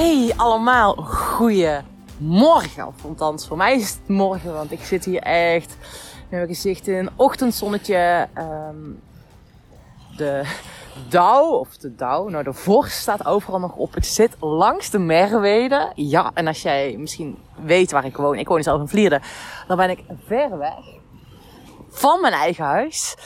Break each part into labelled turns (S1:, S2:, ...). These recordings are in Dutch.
S1: Hey allemaal, goeiemorgen. Of althans, voor mij is het morgen, want ik zit hier echt met mijn gezicht in een ochtendzonnetje. Um, de dauw, of de dauw, nou de vorst staat overal nog op. Ik zit langs de Merwede. Ja, en als jij misschien weet waar ik woon, ik woon zelf in Vlierde, dan ben ik ver weg van mijn eigen huis.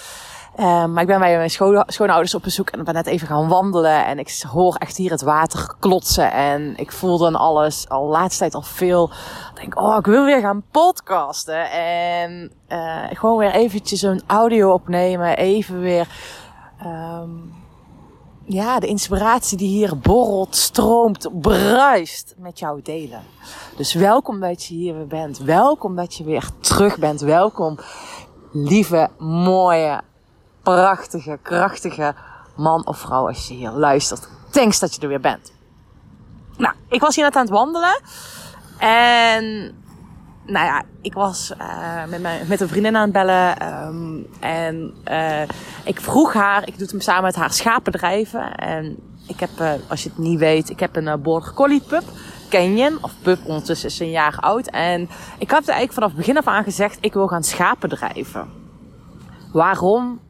S1: Um, maar ik ben bij mijn schoonouders op bezoek en ben net even gaan wandelen. En ik hoor echt hier het water klotsen. En ik voel dan alles al laatste tijd al veel. Ik denk, oh, ik wil weer gaan podcasten. En uh, gewoon weer eventjes een audio opnemen. Even weer, um, ja, de inspiratie die hier borrelt, stroomt, bruist met jou delen. Dus welkom dat je hier weer bent. Welkom dat je weer terug bent. Welkom, lieve, mooie prachtige, krachtige man of vrouw als je hier luistert. Thanks dat je er weer bent. Nou, ik was hier net aan het wandelen. En nou ja, ik was uh, met, mijn, met een vriendin aan het bellen. Um, en uh, ik vroeg haar, ik doe het samen met haar schapendrijven. En ik heb, uh, als je het niet weet, ik heb een border collie pup. Canyon, of pup ondertussen is een jaar oud. En ik had eigenlijk vanaf het begin af aan gezegd, ik wil gaan schapen drijven. Waarom?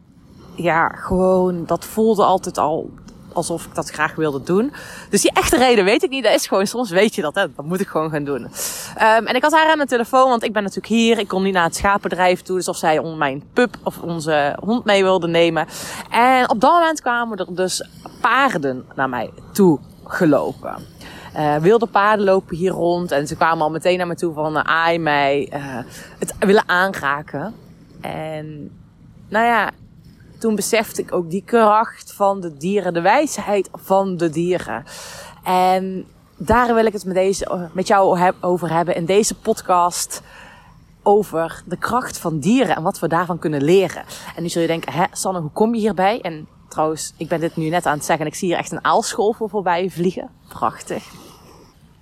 S1: Ja, gewoon, dat voelde altijd al alsof ik dat graag wilde doen. Dus die echte reden weet ik niet. Dat is gewoon, soms weet je dat, hè. Dat moet ik gewoon gaan doen. Um, en ik had haar aan de telefoon, want ik ben natuurlijk hier. Ik kon niet naar het schapendrijf toe. Dus of zij mijn pup of onze hond mee wilde nemen. En op dat moment kwamen er dus paarden naar mij toe gelopen. Uh, wilde paarden lopen hier rond. En ze kwamen al meteen naar me toe van, uh, mij, uh, het willen aanraken. En, nou ja, toen besefte ik ook die kracht van de dieren, de wijsheid van de dieren. En daar wil ik het met, deze, met jou over hebben in deze podcast. Over de kracht van dieren en wat we daarvan kunnen leren. En nu zul je denken, hè, Sanne, hoe kom je hierbij? En trouwens, ik ben dit nu net aan het zeggen. Ik zie hier echt een aalscholver voorbij vliegen. Prachtig.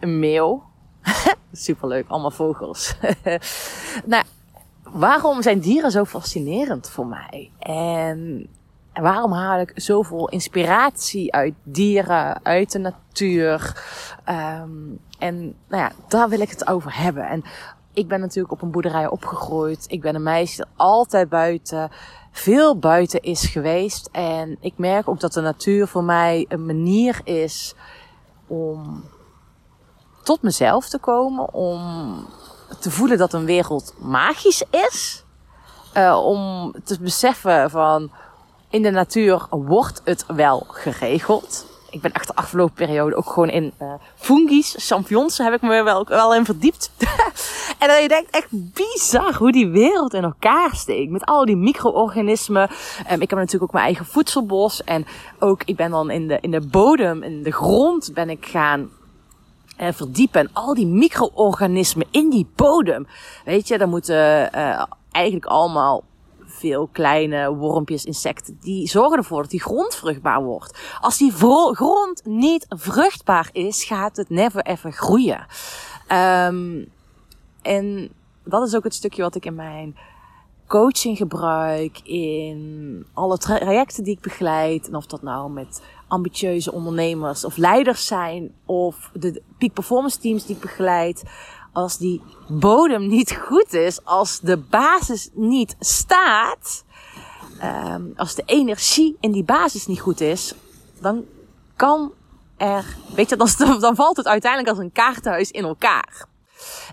S1: Een meeuw. Superleuk, allemaal vogels. nou, waarom zijn dieren zo fascinerend voor mij? En waarom haal ik zoveel inspiratie uit dieren, uit de natuur? Um, en nou ja, daar wil ik het over hebben. En ik ben natuurlijk op een boerderij opgegroeid. Ik ben een meisje dat altijd buiten, veel buiten is geweest. En ik merk ook dat de natuur voor mij een manier is om tot mezelf te komen, om te voelen dat een wereld magisch is. Uh, om te beseffen van in de natuur wordt het wel geregeld. Ik ben echt de afgelopen periode ook gewoon in uh, fungis, champignons, heb ik me wel, wel in verdiept. en dan je denkt echt bizar hoe die wereld in elkaar steekt. Met al die micro-organismen. Um, ik heb natuurlijk ook mijn eigen voedselbos. En ook, ik ben dan in de, in de bodem, in de grond ben ik gaan uh, verdiepen. En al die micro-organismen in die bodem. Weet je, daar moeten uh, eigenlijk allemaal veel kleine wormpjes, insecten, die zorgen ervoor dat die grond vruchtbaar wordt. Als die grond niet vruchtbaar is, gaat het never ever groeien. Um, en dat is ook het stukje wat ik in mijn coaching gebruik, in alle trajecten die ik begeleid. En of dat nou met ambitieuze ondernemers of leiders zijn, of de peak performance teams die ik begeleid. Als die bodem niet goed is, als de basis niet staat, um, als de energie in die basis niet goed is, dan kan er, weet je, dan, dan valt het uiteindelijk als een kaartenhuis in elkaar.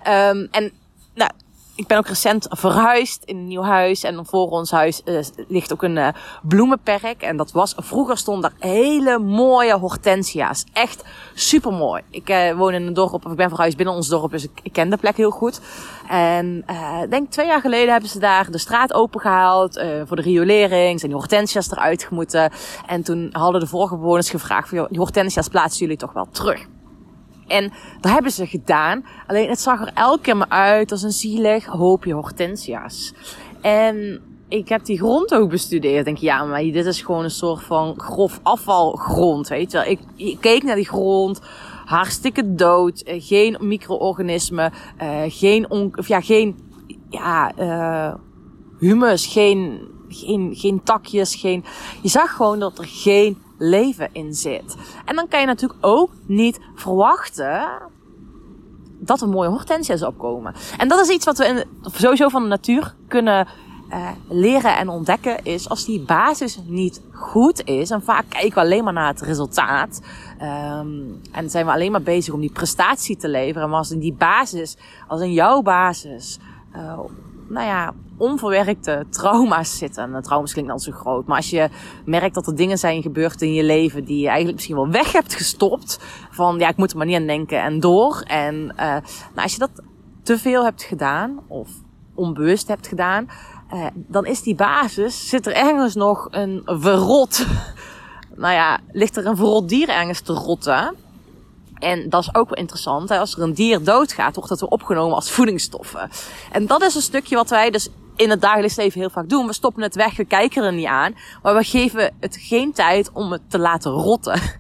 S1: Um, en nou, ik ben ook recent verhuisd in een nieuw huis. En voor ons huis uh, ligt ook een uh, bloemenperk. En dat was, vroeger stonden daar hele mooie hortensia's. Echt super mooi. Ik uh, woon in een dorp, of ik ben verhuisd binnen ons dorp, dus ik, ik ken de plek heel goed. En ik denk twee jaar geleden hebben ze daar de straat opengehaald voor de riolering. Zijn die hortensia's eruit gemoeten. En toen hadden de vorige bewoners gevraagd, van, die hortensia's plaatsen jullie toch wel terug. En dat hebben ze gedaan. Alleen het zag er elke keer maar uit als een zielig hoopje hortensia's. En ik heb die grond ook bestudeerd. Ik denk, ja, maar dit is gewoon een soort van grof afvalgrond, weet je Ik, ik keek naar die grond, hartstikke dood, eh, geen micro-organismen, uh, geen, on, of ja, geen, ja, uh, humus, geen, geen, geen takjes, geen, je zag gewoon dat er geen leven in zit. En dan kan je natuurlijk ook niet verwachten dat er mooie hortensia's opkomen. En dat is iets wat we sowieso van de natuur kunnen uh, leren en ontdekken is als die basis niet goed is. En vaak kijken we alleen maar naar het resultaat. Um, en zijn we alleen maar bezig om die prestatie te leveren. Maar als in die basis, als in jouw basis, uh, nou ja, onverwerkte trauma's zitten. En trauma's klinkt dan zo groot. Maar als je merkt dat er dingen zijn gebeurd in je leven die je eigenlijk misschien wel weg hebt gestopt. Van ja, ik moet er maar niet aan denken en door. En uh, nou, als je dat te veel hebt gedaan of onbewust hebt gedaan, uh, dan is die basis, zit er ergens nog een verrot. nou ja, ligt er een verrot dier ergens te rotten. En dat is ook wel interessant. Hè? Als er een dier doodgaat, wordt dat weer opgenomen als voedingsstoffen. En dat is een stukje wat wij dus in het dagelijks leven heel vaak doen. We stoppen het weg, we kijken er niet aan. Maar we geven het geen tijd om het te laten rotten.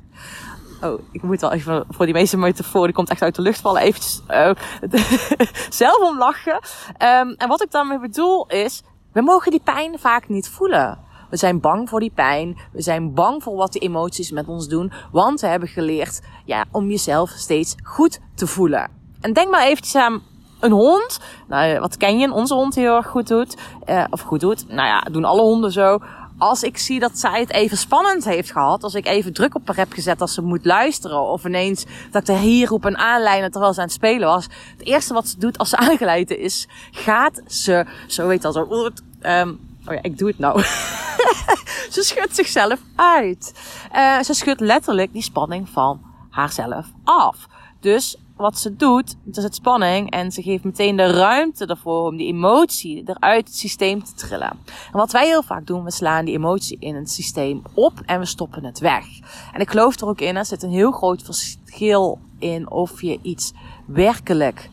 S1: Oh, ik moet wel even voor die meeste metafoor, die komt echt uit de lucht vallen, eventjes uh, zelf om lachen. Um, en wat ik daarmee bedoel is, we mogen die pijn vaak niet voelen. We zijn bang voor die pijn. We zijn bang voor wat die emoties met ons doen. Want we hebben geleerd ja, om jezelf steeds goed te voelen. En denk maar eventjes aan een hond. Nou, wat ken je? Onze hond heel erg goed doet. Uh, of goed doet. Nou ja, doen alle honden zo. Als ik zie dat zij het even spannend heeft gehad. Als ik even druk op haar heb gezet als ze moet luisteren. Of ineens dat ik er hier roep en aanlijnen terwijl ze aan het spelen was. Het eerste wat ze doet als ze aangeleid is. Gaat ze, zo weet dat zo. Um, Oh ja, ik doe het nou. ze schudt zichzelf uit. Uh, ze schudt letterlijk die spanning van haarzelf af. Dus wat ze doet, dat is het spanning. En ze geeft meteen de ruimte ervoor om die emotie eruit het systeem te trillen. En wat wij heel vaak doen, we slaan die emotie in het systeem op en we stoppen het weg. En ik geloof er ook in, er zit een heel groot verschil in of je iets werkelijk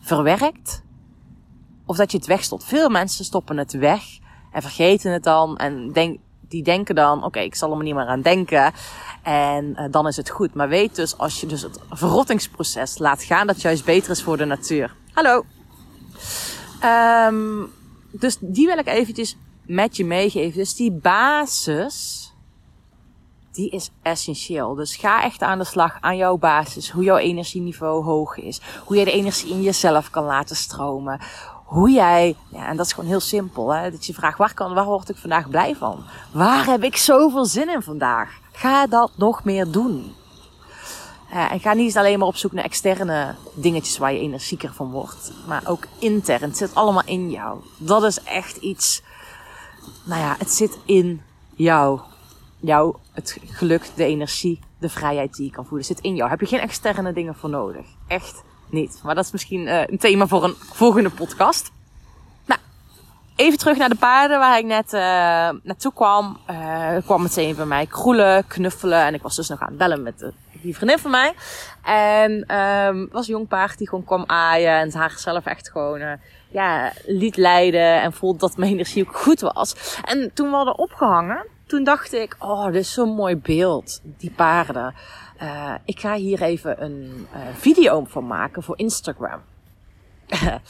S1: verwerkt. Of dat je het wegstopt. Veel mensen stoppen het weg en vergeten het dan. En denk, die denken dan, oké, ik zal er maar niet meer aan denken. En uh, dan is het goed. Maar weet dus, als je dus het verrottingsproces laat gaan, dat juist beter is voor de natuur. Hallo. Um, dus die wil ik eventjes met je meegeven. Dus die basis, die is essentieel. Dus ga echt aan de slag aan jouw basis. Hoe jouw energieniveau hoog is. Hoe je de energie in jezelf kan laten stromen hoe jij, ja, en dat is gewoon heel simpel, hè, dat je vraagt, waar, kan, waar word ik vandaag blij van? Waar heb ik zoveel zin in vandaag? Ga dat nog meer doen. En ga niet alleen maar op zoek naar externe dingetjes waar je energieker van wordt. Maar ook intern. Het zit allemaal in jou. Dat is echt iets. Nou ja, het zit in jou. Jou, het geluk, de energie, de vrijheid die je kan voelen. zit in jou. Heb je geen externe dingen voor nodig. Echt niet. Maar dat is misschien uh, een thema voor een volgende podcast. Nou, even terug naar de paarden waar ik net uh, naartoe kwam. Uh, kwam meteen bij mij kroelen, knuffelen. En ik was dus nog aan het bellen met de, die vriendin van mij. En um, was een jong paard die gewoon kwam aaien. En haar zelf echt gewoon ja, liet leiden. En voelde dat mijn energie ook goed was. En toen we hadden opgehangen, toen dacht ik, oh, dit is zo'n mooi beeld. Die paarden. Uh, ik ga hier even een uh, video van maken voor Instagram.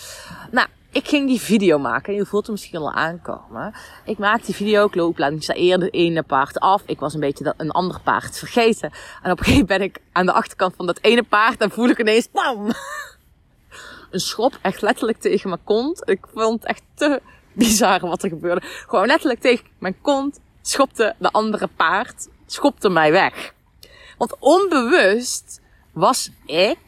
S1: nou, ik ging die video maken. Je voelt hem misschien al aankomen. Ik maak die video, ik loop langs de ene, ene paard af. Ik was een beetje dat, een ander paard vergeten. En op een gegeven moment ben ik aan de achterkant van dat ene paard en voel ik ineens, bam! een schop, echt letterlijk tegen mijn kont. Ik vond het echt te bizar wat er gebeurde. Gewoon letterlijk tegen mijn kont schopte de andere paard, schopte mij weg. Want onbewust was ik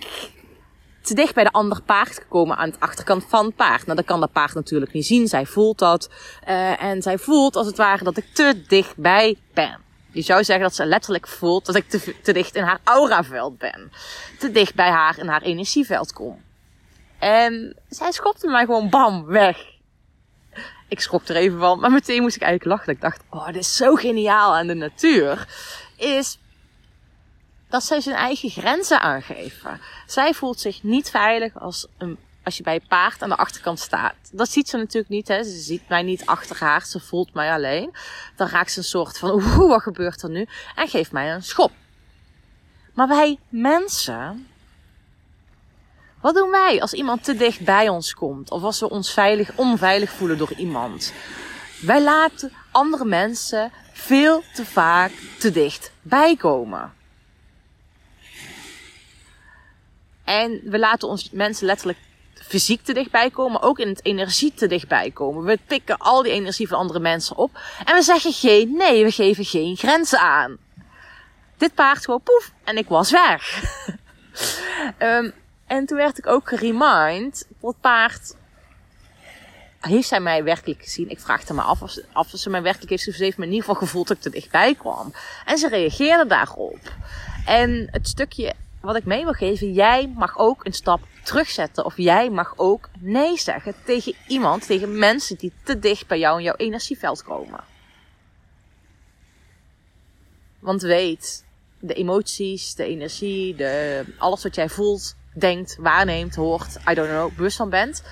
S1: te dicht bij de ander paard gekomen aan het achterkant van het paard. Nou, dat kan dat paard natuurlijk niet zien. Zij voelt dat. Uh, en zij voelt als het ware dat ik te dichtbij ben. Je zou zeggen dat ze letterlijk voelt dat ik te, te dicht in haar auraveld ben. Te dicht bij haar in haar energieveld kom. En zij schopte mij gewoon bam, weg. Ik schrok er even van, maar meteen moest ik eigenlijk lachen. Ik dacht, oh, dit is zo geniaal aan de natuur. Is dat zij zijn eigen grenzen aangeven. Zij voelt zich niet veilig als, een, als je bij een paard aan de achterkant staat. Dat ziet ze natuurlijk niet. Hè. Ze ziet mij niet achter haar. Ze voelt mij alleen. Dan raakt ze een soort van, oeh, wat gebeurt er nu? En geeft mij een schop. Maar wij mensen, wat doen wij als iemand te dicht bij ons komt? Of als we ons veilig, onveilig voelen door iemand? Wij laten andere mensen veel te vaak te dicht bijkomen. En we laten ons mensen letterlijk fysiek te dichtbij komen, maar ook in het energie te dichtbij komen. We pikken al die energie van andere mensen op en we zeggen geen nee, we geven geen grenzen aan. Dit paard gewoon poef en ik was weg. um, en toen werd ik ook geremind, dat paard heeft zij mij werkelijk gezien? Ik vraagde me af of ze, of ze mij werkelijk heeft gezien. Ze heeft me in ieder geval gevoeld dat ik te dichtbij kwam. En ze reageerde daarop. En het stukje wat ik mee wil geven, jij mag ook een stap terugzetten. Of jij mag ook nee zeggen tegen iemand, tegen mensen die te dicht bij jou in jouw energieveld komen. Want weet, de emoties, de energie, de, alles wat jij voelt, denkt, waarneemt, hoort, I don't know, bewust van bent.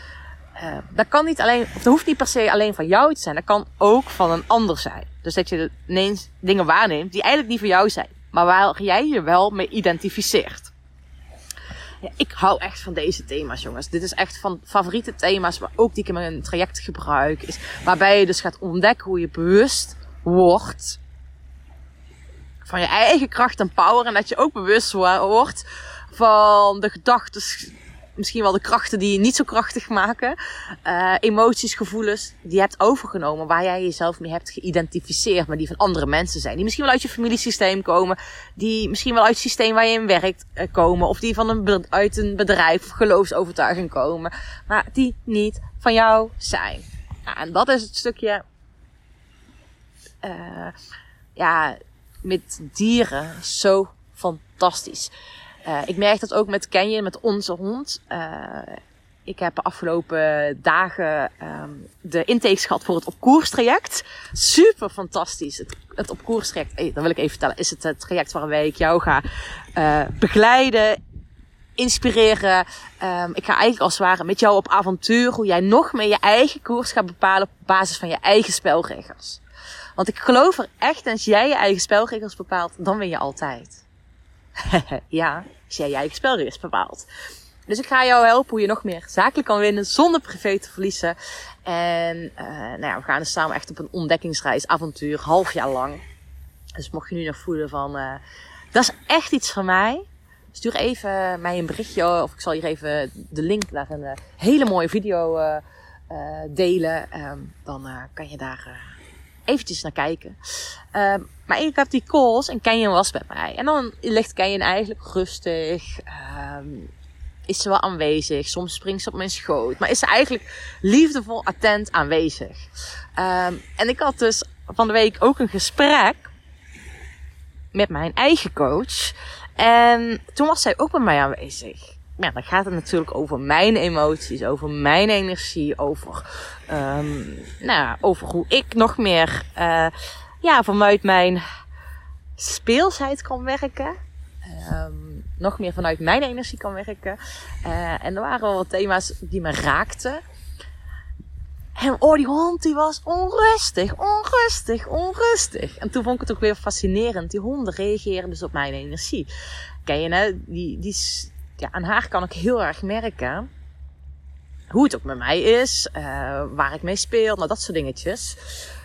S1: Uh, dat kan niet alleen, of dat hoeft niet per se alleen van jou te zijn. Dat kan ook van een ander zijn. Dus dat je ineens dingen waarneemt die eigenlijk niet voor jou zijn. Maar waar jij je wel mee identificeert. Ja, ik hou echt van deze thema's, jongens. Dit is echt van favoriete thema's, maar ook die ik in mijn traject gebruik. Is waarbij je dus gaat ontdekken hoe je bewust wordt van je eigen kracht en power. En dat je ook bewust wordt van de gedachten misschien wel de krachten die je niet zo krachtig maken. Uh, emoties, gevoelens die je hebt overgenomen. Waar jij jezelf mee hebt geïdentificeerd. Maar die van andere mensen zijn. Die misschien wel uit je familiesysteem komen. Die misschien wel uit het systeem waar je in werkt uh, komen. Of die van een, uit een bedrijf of geloofsovertuiging komen. Maar die niet van jou zijn. Nou, en dat is het stukje... Uh, ja, met dieren zo fantastisch. Uh, ik merk dat ook met Kenje, met onze hond. Uh, ik heb de afgelopen dagen um, de intakes gehad voor het opkoerstraject. Super fantastisch. Het, opkoerstraject, hey, dat wil ik even vertellen, is het, het traject waarbij ik jou ga begeleiden, inspireren. Um, ik ga eigenlijk als het ware met jou op avontuur hoe jij nog meer je eigen koers gaat bepalen op basis van je eigen spelregels. Want ik geloof er echt, als jij je eigen spelregels bepaalt, dan win je altijd. ja, als jij eigen spelregels bepaalt. Dus ik ga jou helpen hoe je nog meer zakelijk kan winnen zonder privé te verliezen. En uh, nou ja, we gaan dus samen echt op een ontdekkingsreis, avontuur, half jaar lang. Dus mocht je nu nog voelen van, uh, dat is echt iets van mij. Stuur even mij een berichtje of ik zal hier even de link naar een hele mooie video delen. Um, dan kan je daar eventjes naar kijken. Um, maar ik heb die calls en Kenyon was bij mij. En dan ligt Kenyon eigenlijk rustig. Um, is ze wel aanwezig. Soms springt ze op mijn schoot. Maar is ze eigenlijk liefdevol, attent aanwezig. Um, en ik had dus van de week ook een gesprek met mijn eigen coach. En toen was zij ook bij mij aanwezig ja, dan gaat het natuurlijk over mijn emoties, over mijn energie, over, um, nou, over hoe ik nog meer uh, ja, vanuit mijn speelsheid kan werken. Um, nog meer vanuit mijn energie kan werken. Uh, en er waren wel wat thema's die me raakten. En oh, die hond die was onrustig, onrustig, onrustig. En toen vond ik het ook weer fascinerend. Die honden reageren dus op mijn energie. Ken je, hè? Die, die, ja, aan haar kan ik heel erg merken hoe het ook met mij is, uh, waar ik mee speel, nou dat soort dingetjes.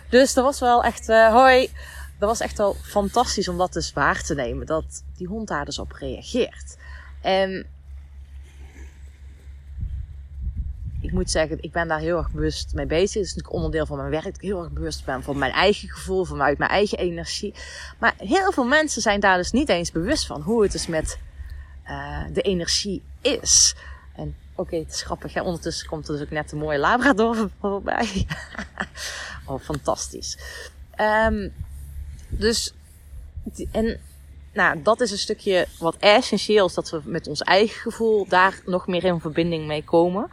S1: Dus dat was wel echt, uh, hoi, dat was echt wel fantastisch om dat dus waar te nemen, dat die hond daar dus op reageert. En ik moet zeggen, ik ben daar heel erg bewust mee bezig. Het is natuurlijk onderdeel van mijn werk. Dat ik heel erg bewust ben van mijn eigen gevoel, vanuit mijn eigen energie. Maar heel veel mensen zijn daar dus niet eens bewust van hoe het is met uh, de energie is. En oké, het is grappig. Ondertussen komt er dus ook net een mooie Labrador voorbij. oh, fantastisch. Um, dus, en nou, dat is een stukje wat essentieel is. Dat we met ons eigen gevoel daar nog meer in verbinding mee komen.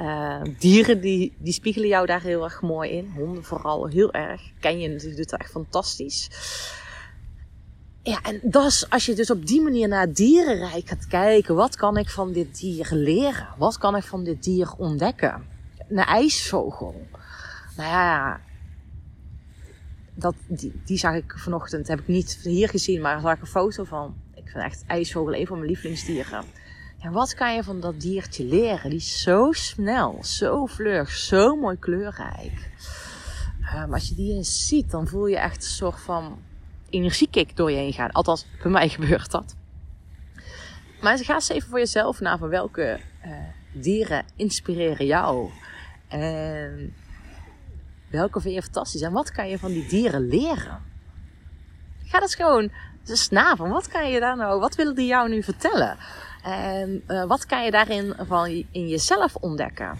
S1: Uh, dieren die, die spiegelen jou daar heel erg mooi in. Honden vooral heel erg. Ken je natuurlijk, doet dat echt fantastisch. Ja, en dat als je dus op die manier naar dierenrijk gaat kijken, wat kan ik van dit dier leren? Wat kan ik van dit dier ontdekken? Een ijsvogel. Nou ja, dat, die, die zag ik vanochtend, heb ik niet hier gezien, maar daar zag ik een foto van. Ik vind echt ijsvogel een van mijn lievelingsdieren. Ja, wat kan je van dat diertje leren? Die is zo snel, zo vlug, zo mooi kleurrijk. Um, als je die eens ziet, dan voel je echt een soort van energiekick door je heen gaan. Althans, bij mij gebeurt dat. Maar ga eens even voor jezelf na van welke uh, dieren inspireren jou. En welke vind je fantastisch? En wat kan je van die dieren leren? Ga dat gewoon eens na van wat kan je daar nou, wat willen die jou nu vertellen? En uh, wat kan je daarin van in jezelf ontdekken?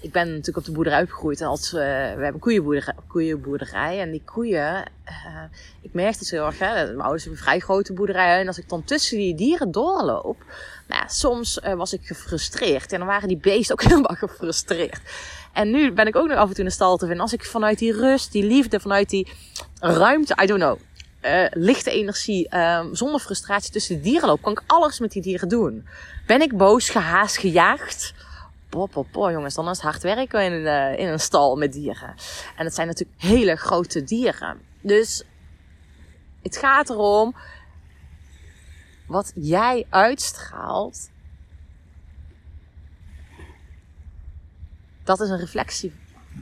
S1: Ik ben natuurlijk op de boerderij opgegroeid. En als, uh, we hebben een koeienboerderij, koeienboerderij. En die koeien, uh, ik merkte het heel erg. Mijn ouders hebben vrij grote boerderij. En als ik dan tussen die dieren doorloop. Nou soms uh, was ik gefrustreerd. En dan waren die beesten ook helemaal gefrustreerd. En nu ben ik ook nog af en toe in de stal te vinden. Als ik vanuit die rust, die liefde, vanuit die ruimte, I don't know. Lichte energie, uh, zonder frustratie tussen de dieren loop, kan ik alles met die dieren doen. Ben ik boos, gehaast, gejaagd? Poh, jongens, dan is het hard werken in, uh, in een stal met dieren. En het zijn natuurlijk hele grote dieren. Dus het gaat erom wat jij uitstraalt. Dat is een reflectie.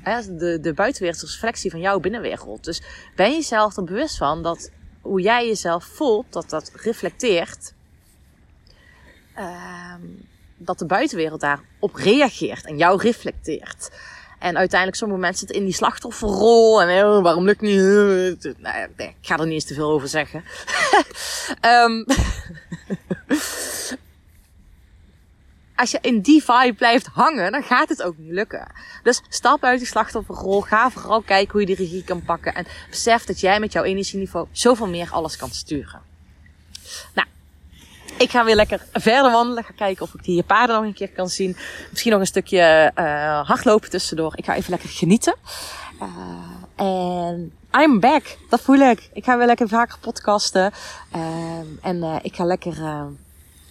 S1: De, de buitenwereld is reflectie van jouw binnenwereld. Dus ben je jezelf er bewust van dat hoe jij jezelf voelt, dat dat reflecteert. Uh, dat de buitenwereld daarop reageert en jou reflecteert. En uiteindelijk sommige mensen zitten in die slachtofferrol. En oh, waarom lukt niet? Nou, nee, ik ga er niet eens te veel over zeggen. um, als je in die vibe blijft hangen, dan gaat het ook niet lukken. Dus stap uit die slachtofferrol. Ga vooral kijken hoe je die regie kan pakken. En besef dat jij met jouw energieniveau zoveel meer alles kan sturen. Nou, ik ga weer lekker verder wandelen. Ga kijken of ik die paarden nog een keer kan zien. Misschien nog een stukje uh, hardlopen tussendoor. Ik ga even lekker genieten. Uh, en I'm back. Dat voel ik. Ik ga weer lekker vaker podcasten. Uh, en ik ga lekker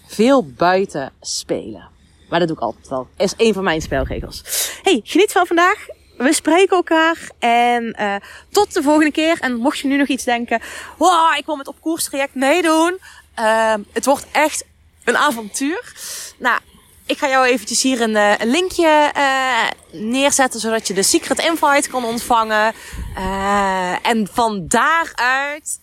S1: veel buiten spelen. Maar dat doe ik altijd wel. Is een van mijn spelregels. Hey, geniet van vandaag. We spreken elkaar en uh, tot de volgende keer. En mocht je nu nog iets denken, wow, ik wil met op koers traject meedoen. Uh, het wordt echt een avontuur. Nou, ik ga jou eventjes hier een, uh, een linkje uh, neerzetten, zodat je de secret invite kan ontvangen. Uh, en van daaruit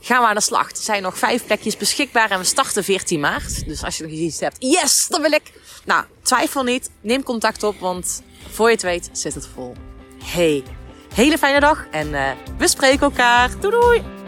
S1: gaan we aan de slag. Er zijn nog vijf plekjes beschikbaar en we starten 14 maart. Dus als je nog iets hebt, yes, dat wil ik. Nou, twijfel niet. Neem contact op, want voor je het weet zit het vol. Hey, hele fijne dag en we spreken elkaar. Doei doei!